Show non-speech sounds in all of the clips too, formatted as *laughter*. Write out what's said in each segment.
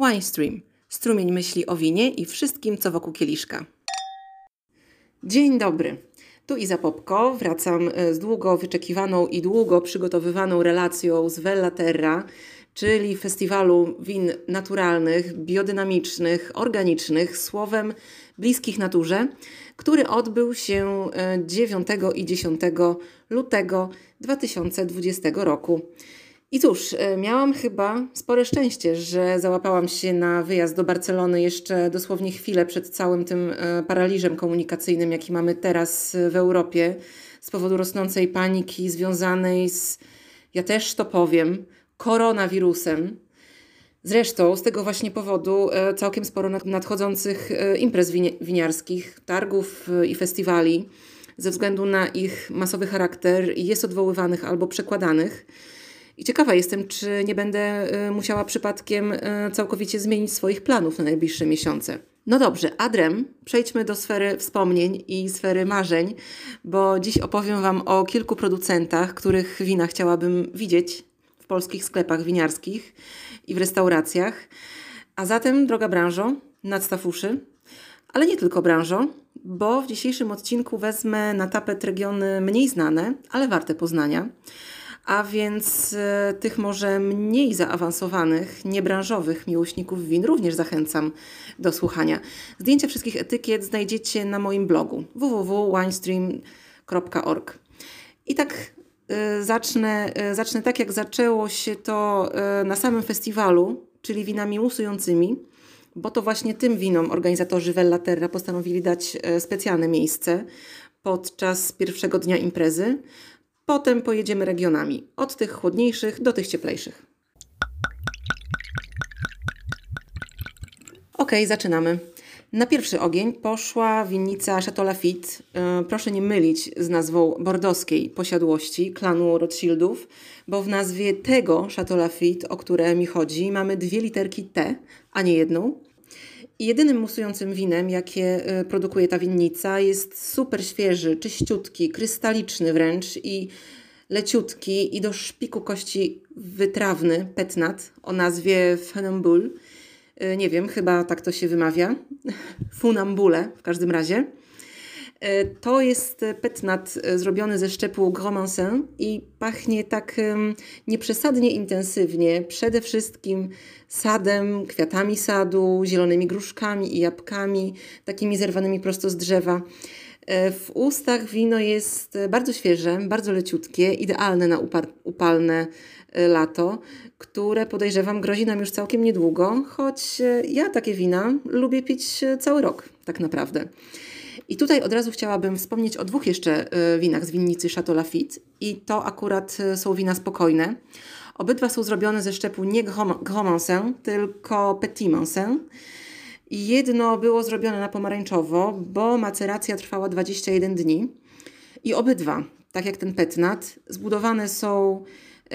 Winestream. Strumień myśli o winie i wszystkim, co wokół kieliszka. Dzień dobry. Tu Iza Popko. Wracam e, z długo wyczekiwaną i długo przygotowywaną relacją z Vella Terra, czyli festiwalu win naturalnych, biodynamicznych, organicznych, słowem bliskich naturze, który odbył się 9 e, i 10 lutego 2020 roku. I cóż, e, miałam chyba spore szczęście, że załapałam się na wyjazd do Barcelony jeszcze dosłownie chwilę przed całym tym e, paraliżem komunikacyjnym, jaki mamy teraz w Europie z powodu rosnącej paniki związanej z, ja też to powiem, koronawirusem. Zresztą z tego właśnie powodu e, całkiem sporo nadchodzących imprez winiarskich, targów i festiwali ze względu na ich masowy charakter jest odwoływanych albo przekładanych. I ciekawa jestem, czy nie będę y, musiała przypadkiem y, całkowicie zmienić swoich planów na najbliższe miesiące. No dobrze, Adrem, przejdźmy do sfery wspomnień i sfery marzeń, bo dziś opowiem Wam o kilku producentach, których wina chciałabym widzieć w polskich sklepach winiarskich i w restauracjach. A zatem, droga branżo, nadstaw uszy, ale nie tylko branżo, bo w dzisiejszym odcinku wezmę na tapet regiony mniej znane, ale warte poznania a więc e, tych może mniej zaawansowanych, niebranżowych miłośników win również zachęcam do słuchania. Zdjęcia wszystkich etykiet znajdziecie na moim blogu www.winestream.org. I tak e, zacznę, e, zacznę tak, jak zaczęło się to na samym festiwalu, czyli winami musującymi, bo to właśnie tym winom organizatorzy Vella Terra postanowili dać specjalne miejsce podczas pierwszego dnia imprezy. Potem pojedziemy regionami, od tych chłodniejszych do tych cieplejszych. Ok, zaczynamy. Na pierwszy ogień poszła winnica Chateau Lafite. E, proszę nie mylić z nazwą bordowskiej posiadłości klanu Rothschildów, bo w nazwie tego Chateau Lafite, o które mi chodzi, mamy dwie literki T, a nie jedną. Jedynym musującym winem, jakie y, produkuje ta winnica, jest super świeży, czyściutki, krystaliczny wręcz i leciutki i do szpiku kości wytrawny petnat o nazwie Funambule. Y, nie wiem, chyba tak to się wymawia. *laughs* Funambule w każdym razie. E, to jest petnat e, zrobiony ze szczepu Gromansin i pachnie tak nieprzesadnie intensywnie. Przede wszystkim sadem, kwiatami sadu, zielonymi gruszkami i jabłkami, takimi zerwanymi prosto z drzewa. E, w ustach wino jest bardzo świeże, bardzo leciutkie, idealne na upalne lato, które podejrzewam grozi nam już całkiem niedługo, choć ja takie wina lubię pić cały rok, tak naprawdę. I tutaj od razu chciałabym wspomnieć o dwóch jeszcze y, winach z winnicy Chateau Lafite i to akurat y, są wina spokojne. Obydwa są zrobione ze szczepu nie Grand Mansin, tylko Petit Mansin. Jedno było zrobione na pomarańczowo, bo maceracja trwała 21 dni. I obydwa, tak jak ten petnat, zbudowane są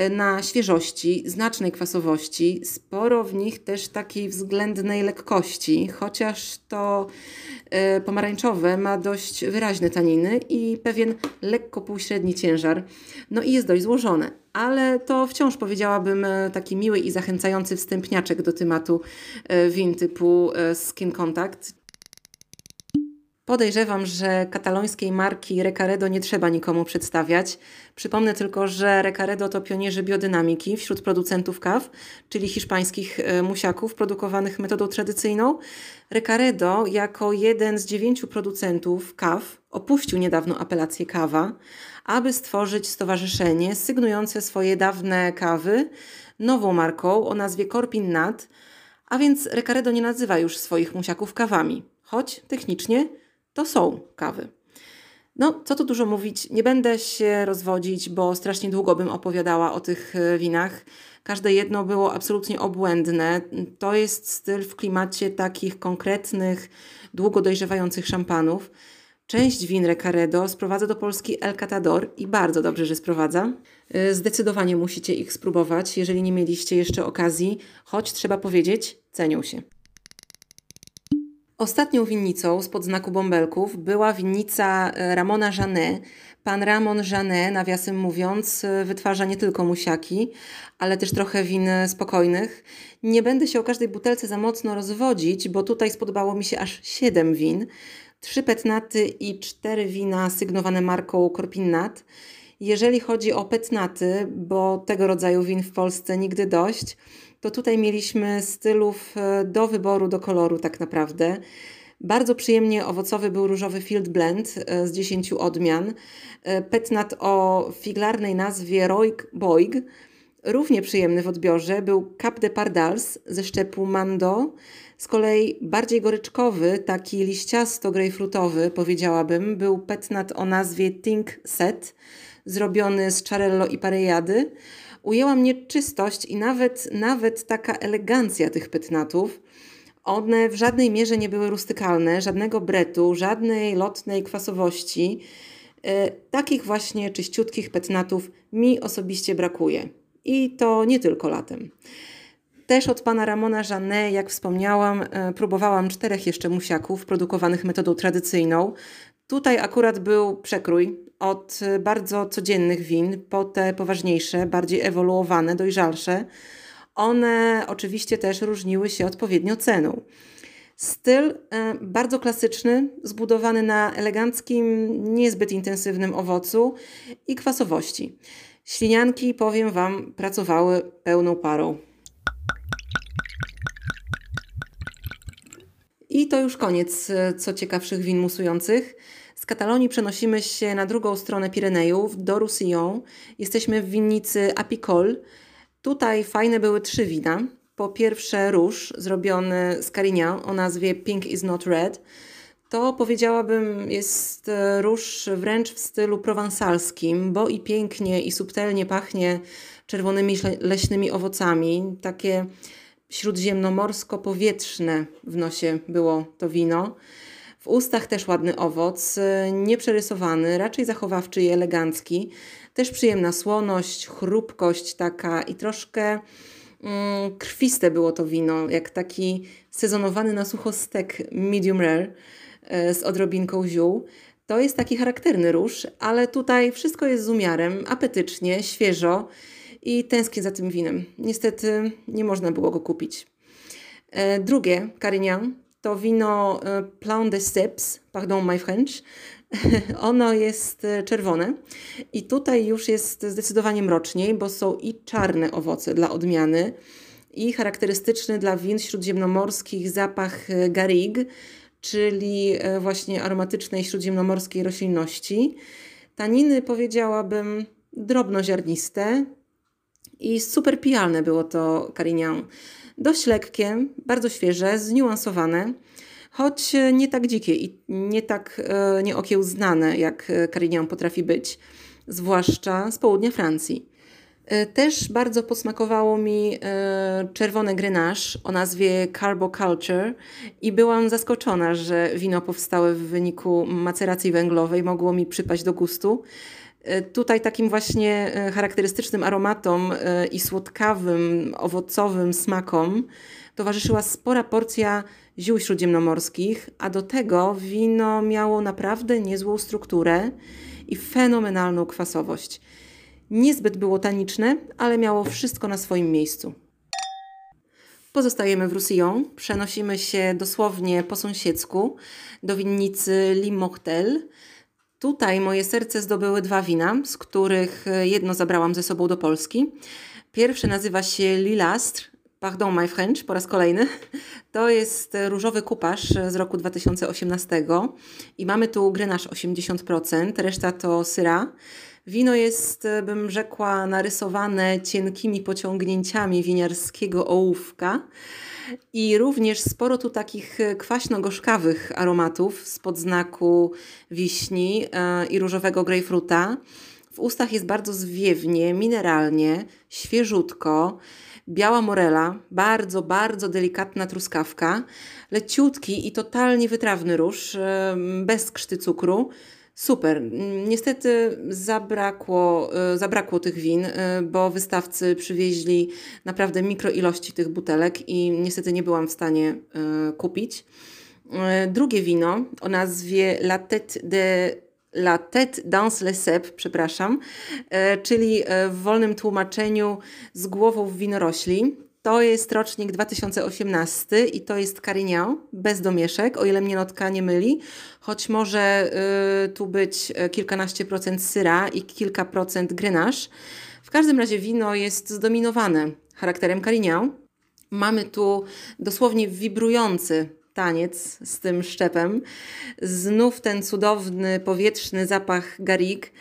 na świeżości, znacznej kwasowości, sporo w nich też takiej względnej lekkości, chociaż to e, pomarańczowe ma dość wyraźne taniny i pewien lekko półśredni ciężar. No i jest dość złożone, ale to wciąż powiedziałabym e, taki miły i zachęcający wstępniaczek do tematu win typu Skin Contact, Podejrzewam, że katalońskiej marki Recaredo nie trzeba nikomu przedstawiać. Przypomnę tylko, że Recaredo to pionierzy biodynamiki wśród producentów kaw, czyli hiszpańskich e, musiaków produkowanych metodą tradycyjną. Recaredo jako jeden z dziewięciu producentów kaw opuścił niedawno apelację kawa, aby stworzyć stowarzyszenie sygnujące swoje dawne kawy nową marką o nazwie Corpin Nat, a więc Recaredo nie nazywa już swoich musiaków kawami, choć technicznie to są kawy. No, co tu dużo mówić, nie będę się rozwodzić, bo strasznie długo bym opowiadała o tych e, winach. Każde jedno było absolutnie obłędne. To jest styl w klimacie takich konkretnych, długo dojrzewających szampanów. Część win Recaredo sprowadza do Polski El Catador i bardzo dobrze, że sprowadza. E, zdecydowanie musicie ich spróbować, jeżeli nie mieliście jeszcze okazji, choć trzeba powiedzieć, cenią się. Ostatnią winnicą spod znaku bąbelków była winnica e, Ramona Janet. Pan Ramon Janet, nawiasem mówiąc, e, wytwarza nie tylko musiaki, ale też trochę win spokojnych. Nie będę się o każdej butelce za mocno rozwodzić, bo tutaj spodobało mi się aż 7 win. Trzy petnaty i cztery wina sygnowane marką Korpinnat. Jeżeli chodzi o petnaty, bo tego rodzaju win w Polsce nigdy dość, to tutaj mieliśmy stylów e, do wyboru, do koloru tak naprawdę. Bardzo przyjemnie owocowy był różowy Field Blend e, z 10 odmian. E, petnat o figlarnej nazwie Roig Boig. Równie przyjemny w odbiorze był Cap de Pardals ze szczepu Mando. Z kolei bardziej goryczkowy, taki liściasto-grejpfrutowy powiedziałabym, był petnat o nazwie Think Set, zrobiony z czarello i parejady. Ujęła mnie czystość i nawet, nawet taka elegancja tych petnatów. One w żadnej mierze nie były rustykalne, żadnego bretu, żadnej lotnej kwasowości. E, takich właśnie czyściutkich petnatów mi osobiście brakuje. I to nie tylko latem. Też od pana Ramona Janet, jak wspomniałam, e, próbowałam czterech jeszcze musiaków produkowanych metodą tradycyjną. Tutaj akurat był przekrój od bardzo codziennych win po te poważniejsze, bardziej ewoluowane, dojrzalsze. One oczywiście też różniły się odpowiednio ceną. Styl e, bardzo klasyczny, zbudowany na eleganckim, niezbyt intensywnym owocu i kwasowości. Ślinianki, powiem Wam, pracowały pełną parą. I to już koniec e, co ciekawszych win musujących. Katalonii przenosimy się na drugą stronę Pirenejów, do Roussillon. Jesteśmy w winnicy Apicol. Tutaj fajne były trzy wina. Po pierwsze róż zrobiony z Carignan o nazwie Pink is not red. To powiedziałabym jest e, róż wręcz w stylu prowansalskim, bo i pięknie i subtelnie pachnie czerwonymi leśnymi owocami. Takie śródziemnomorsko-powietrzne w nosie było to wino. W ustach też ładny owoc, y, nieprzerysowany, raczej zachowawczy i elegancki. Też przyjemna słoność, chrupkość taka i troszkę mm, krwiste było to wino, jak taki sezonowany na sucho stek medium rare y, z odrobinką ziół. To jest taki charakterny róż, ale tutaj wszystko jest z umiarem, apetycznie, świeżo i tęsknię za tym winem. Niestety nie można było go kupić. E, drugie, Carignan, to wino e, Plan de Steps, pardon my French. *laughs* Ono jest e, czerwone i tutaj już jest zdecydowanie mroczniej, bo są i czarne owoce dla odmiany i charakterystyczny dla win śródziemnomorskich zapach garrigue, czyli właśnie aromatycznej śródziemnomorskiej roślinności. Taniny powiedziałabym drobnoziarniste, i super pijalne było to Carignan. Dość lekkie, bardzo świeże, zniuansowane, choć nie tak dzikie i nie tak e, nieokiełznane, jak Carignan potrafi być, zwłaszcza z południa Francji. E, też bardzo posmakowało mi e, czerwone Grenache o nazwie Carbo Culture i byłam zaskoczona, że wino powstałe w wyniku maceracji węglowej mogło mi przypaść do gustu. E, tutaj takim właśnie e, charakterystycznym aromatom e, i słodkawym, owocowym smakom towarzyszyła spora porcja ziół śródziemnomorskich, a do tego wino miało naprawdę niezłą strukturę i fenomenalną kwasowość. Niezbyt było taniczne, ale miało wszystko na swoim miejscu. Pozostajemy w Roussillon, przenosimy się dosłownie po sąsiedzku do winnicy Limortel, Tutaj moje serce zdobyły dwa wina, z których e, jedno zabrałam ze sobą do Polski. Pierwsze nazywa się Lilastr, pardon my French, po raz kolejny. *laughs* To jest różowy kupasz z roku 2018 i mamy tu grenache 80%, reszta to syra. Wino jest, e, bym rzekła, narysowane cienkimi pociągnięciami winiarskiego ołówka. I również sporo tu takich e, kwaśno-gorzkawych aromatów spod znaku wiśni e, i różowego grejpfruta. W ustach jest bardzo zwiewnie, mineralnie, świeżutko. Biała morela, bardzo, bardzo delikatna truskawka, leciutki i totalnie wytrawny róż, bez krzty cukru. Super. Niestety zabrakło, e, zabrakło tych win, e, bo wystawcy przywieźli naprawdę mikro ilości tych butelek i niestety nie byłam w stanie e, kupić. Drugie wino o nazwie La Tête de La Tête dans le Cep, przepraszam, czyli w wolnym tłumaczeniu z głową w winorośli. To jest rocznik 2018 i to jest Carignan, bez domieszek, o ile mnie notka nie myli, choć może y, tu być kilkanaście procent syra i kilka procent grenache. W każdym razie wino jest zdominowane charakterem Carignan. Mamy tu dosłownie wibrujący taniec z tym szczepem. Znów ten cudowny, powietrzny zapach garik,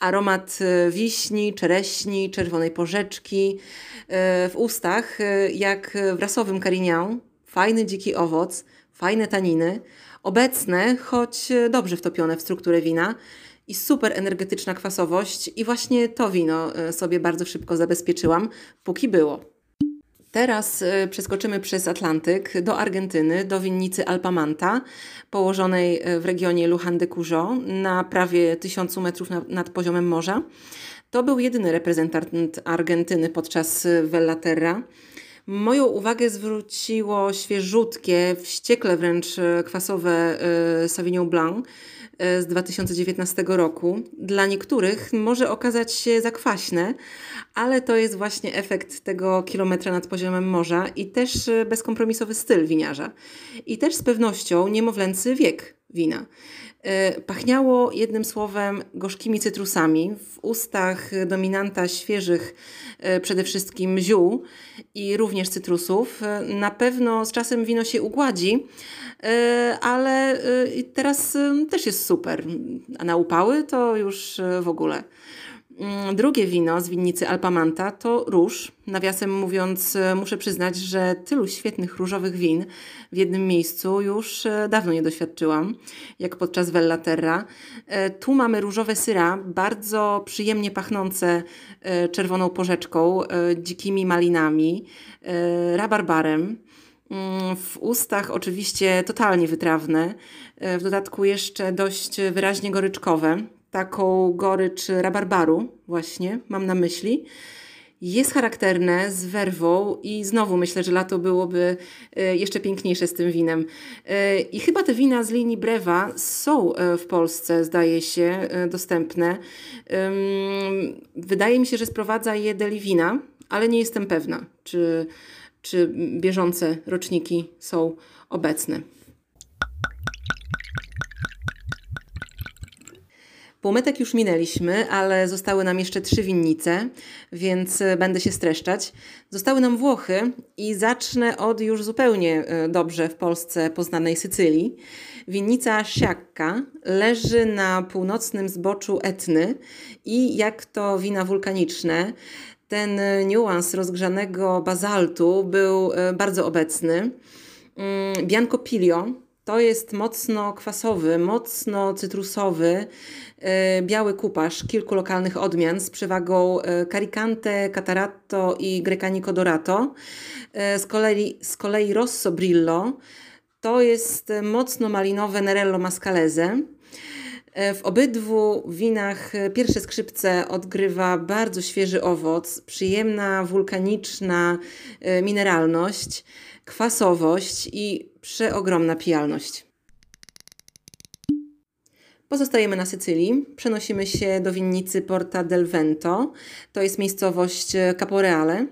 aromat e, wiśni, czereśni, czerwonej porzeczki e, w ustach, e, jak w rasowym Carignan. Fajny dziki owoc, fajne taniny, obecne, choć dobrze wtopione w strukturę wina i super energetyczna kwasowość i właśnie to wino sobie bardzo szybko zabezpieczyłam, póki było. Teraz y, przeskoczymy przez Atlantyk do Argentyny, do winnicy Alpamanta, położonej y, w regionie Luján de Cuyo, na prawie 1000 metrów nad poziomem morza. To był jedyny reprezentant Argentyny podczas Vellaterra. Moją uwagę zwróciło świeżutkie, wściekle wręcz kwasowe y, Sauvignon Blanc z 2019 roku. Dla niektórych może okazać się zakwaśne, ale to jest właśnie efekt tego kilometra nad poziomem morza i też e, bezkompromisowy styl winiarza. I też z pewnością niemowlęcy wiek wina. E, pachniało jednym słowem gorzkimi cytrusami, w ustach dominanta świeżych e, przede wszystkim ziół i również cytrusów. Na pewno z czasem wino się ugładzi, ale teraz też jest super. A na upały to już w ogóle. Mm, drugie wino z winnicy Alpamanta to róż. Nawiasem mówiąc, e, muszę przyznać, że tylu świetnych różowych win w jednym miejscu już e, dawno nie doświadczyłam, jak podczas Vellaterra. E, tu mamy różowe syra, bardzo przyjemnie pachnące czerwoną porzeczką, dzikimi malinami, rabarbarem. Mm, w ustach oczywiście totalnie wytrawne, w dodatku jeszcze dość wyraźnie goryczkowe taką gorycz rabarbaru, właśnie mam na myśli. Jest charakterne, z werwą i znowu myślę, że lato byłoby e, jeszcze piękniejsze z tym winem. E, I chyba te wina z linii Brewa są e, w Polsce, zdaje się, dostępne. Wydaje mi się, że sprowadza je Deliwina, ale nie jestem pewna, czy, czy bieżące roczniki są obecne. Półmetek już minęliśmy, ale zostały nam jeszcze trzy winnice, więc e, będę się streszczać. Zostały nam Włochy i zacznę od już zupełnie e, dobrze w Polsce poznanej Sycylii. Winnica Sciacca leży na północnym zboczu Etny i jak to wina wulkaniczne, ten niuans rozgrzanego bazaltu był e, bardzo obecny. Mm, Bianco Piglio to jest mocno kwasowy, mocno cytrusowy, e, biały kupasz kilku lokalnych odmian z przewagą e, Caricante, Cataratto i Grecanico Dorato. E, z kolei, z kolei Rosso Brillo to jest mocno malinowe Nerello Mascalese. W obydwu winach pierwsze skrzypce odgrywa bardzo świeży owoc, przyjemna wulkaniczna mineralność, kwasowość i przeogromna pijalność. Pozostajemy na Sycylii, przenosimy się do winnicy Porta del Vento. To jest miejscowość Caporeale e,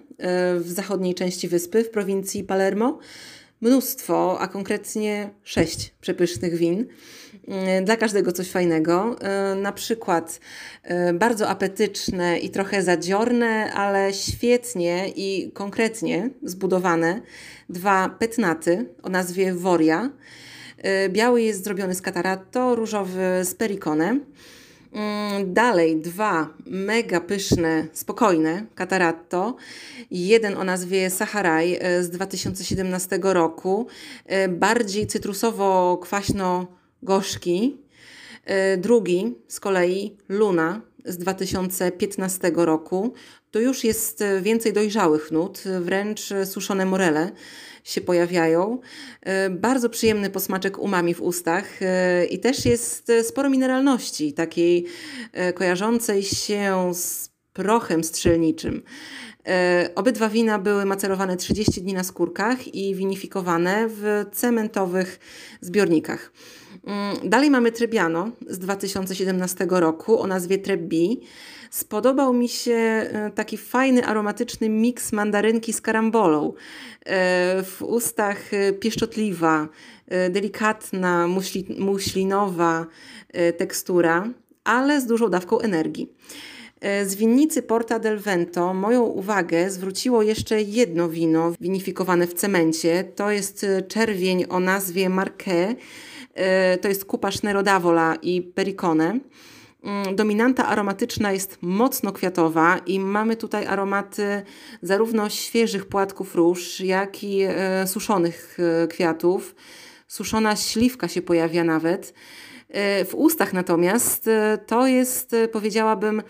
w zachodniej części wyspy w prowincji Palermo. Mnóstwo, a konkretnie sześć przepysznych win. E, dla każdego coś fajnego. E, na przykład bardzo apetyczne i trochę zadziorne, ale świetnie i konkretnie zbudowane dwa petnaty o nazwie Woria. Y, biały jest zrobiony z kataratto, różowy z perikonem. Mm, dalej dwa mega pyszne, spokojne kataratto. Jeden o nazwie Saharaj y, z 2017 roku, y, bardziej cytrusowo-kwaśno-gorzki. Drugi z kolei Luna z 2015 roku. To już jest więcej dojrzałych nut, wręcz suszone morele się pojawiają. E, bardzo przyjemny posmaczek umami w ustach e, i też jest sporo mineralności, takiej e, kojarzącej się z prochem strzelniczym. E, obydwa wina były macerowane 30 dni na skórkach i winifikowane w cementowych zbiornikach. Mm, dalej mamy Trebbiano z 2017 roku o nazwie Trebbi. Spodobał mi się e, taki fajny, aromatyczny miks mandarynki z karambolą. E, w ustach pieszczotliwa, delikatna, muśli, muślinowa tekstura, ale z dużą dawką energii. E, z winnicy Porta del Vento moją uwagę zwróciło jeszcze jedno wino winifikowane w cemencie. To jest e, czerwień o nazwie Marquet. E, to jest kupa Nero d'Avola i Pericone. Mm, dominanta aromatyczna jest mocno kwiatowa i mamy tutaj aromaty zarówno świeżych płatków róż, jak i suszonych kwiatów. Suszona śliwka się pojawia nawet. W ustach natomiast to jest, powiedziałabym,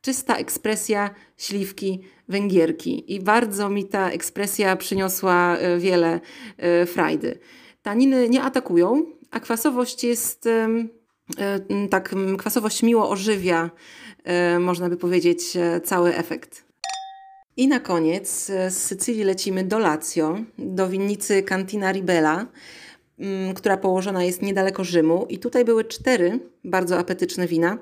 czysta ekspresja śliwki węgierki. I bardzo mi ta ekspresja przyniosła wiele frajdy. Taniny nie atakują, a kwasowość jest e, tak, kwasowość miło ożywia, można by powiedzieć, cały efekt. I na koniec z Sycylii lecimy do Lazio, do winnicy Cantina Ribella, która położona jest niedaleko Rzymu. I tutaj były cztery bardzo apetyczne wina.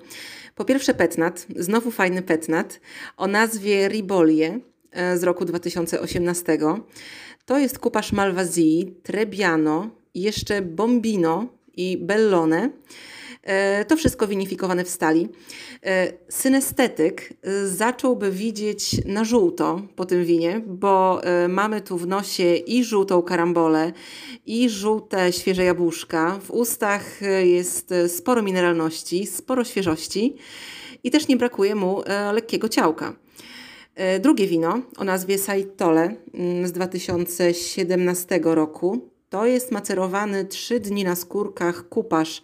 Po pierwsze Petnat, znowu fajny Petnat o nazwie Ribolie e, z roku 2018. To jest kupasz Malvazii, Trebbiano, jeszcze Bombino i Bellone. E, to wszystko winifikowane w stali. E, synestetyk e, zacząłby widzieć na żółto po tym winie, bo mamy tu w nosie i żółtą karambolę, i żółte świeże jabłuszka. W ustach jest sporo mineralności, sporo świeżości i też nie brakuje mu lekkiego ciałka. Drugie wino o nazwie Saitole mm, z 2017 roku to jest macerowany 3 dni na skórkach kupasz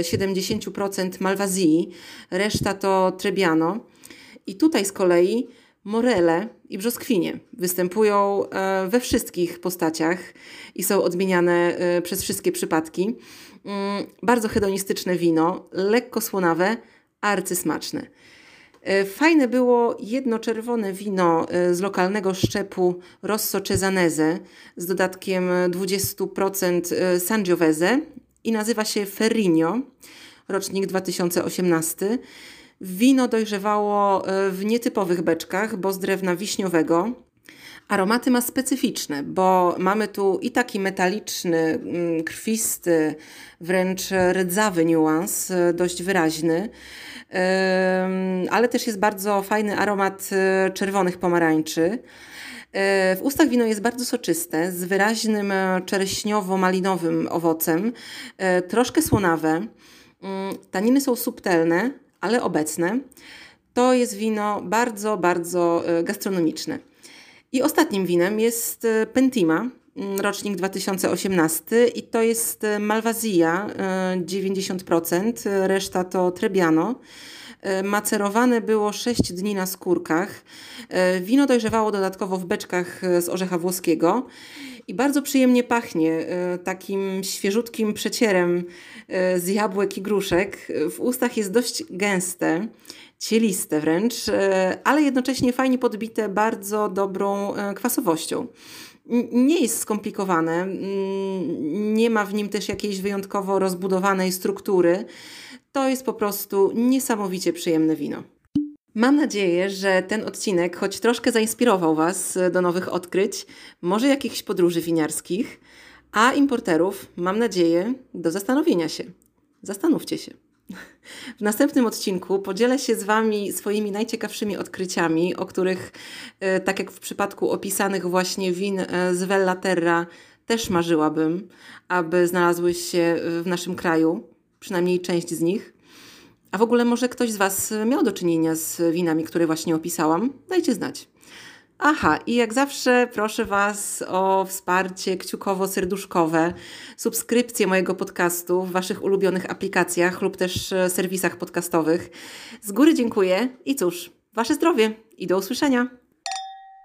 70% y, Malwazji, reszta to Trebbiano. I tutaj z kolei morele i brzoskwinie występują e, we wszystkich postaciach i są odmieniane e, przez wszystkie przypadki. Mm, bardzo hedonistyczne wino, lekko słonawe, arcysmaczne. E, fajne było jedno czerwone wino e, z lokalnego szczepu Rosso Cesanese z dodatkiem 20% e, Sangiovese i nazywa się Ferrigno, rocznik 2018. Wino dojrzewało w nietypowych beczkach, bo z drewna wiśniowego. Aromaty ma specyficzne, bo mamy tu i taki metaliczny, mm, krwisty, wręcz rdzawy niuans, dość wyraźny ale też jest bardzo fajny aromat e, czerwonych pomarańczy. E, w ustach wino jest bardzo soczyste, z wyraźnym czereśniowo-malinowym owocem, troszkę słonawe. Mm, taniny są subtelne, ale obecne. To jest wino bardzo, bardzo gastronomiczne. I ostatnim winem jest Pentima, Mm, rocznik 2018 i to jest e, Malwazja 90%, e, reszta to Trebbiano. E, macerowane było 6 dni na skórkach. Wino dojrzewało dodatkowo w beczkach z orzecha włoskiego i bardzo przyjemnie pachnie takim świeżutkim przecierem z jabłek i gruszek. W ustach jest dość gęste, cieliste wręcz, ale jednocześnie fajnie podbite bardzo dobrą kwasowością nie jest skomplikowane, nie ma w nim też jakiejś wyjątkowo rozbudowanej struktury. To jest po prostu niesamowicie przyjemne wino. Mam nadzieję, że ten odcinek choć troszkę zainspirował Was do nowych odkryć, może jakichś podróży winiarskich, a importerów, mam nadzieję, do zastanowienia się. Zastanówcie się. *laughs* W następnym odcinku podzielę się z Wami swoimi najciekawszymi odkryciami, o których, e, tak jak w przypadku opisanych właśnie win e, z Vella Terra, też marzyłabym, aby znalazły się w naszym kraju, przynajmniej część z nich. A w ogóle może ktoś z Was miał do czynienia z winami, które właśnie opisałam? Dajcie znać. Aha, i jak zawsze proszę Was o wsparcie kciukowo-serduszkowe, subskrypcję mojego podcastu w Waszych ulubionych aplikacjach lub też e, serwisach podcastowych. Z góry dziękuję i cóż, Wasze zdrowie i do usłyszenia.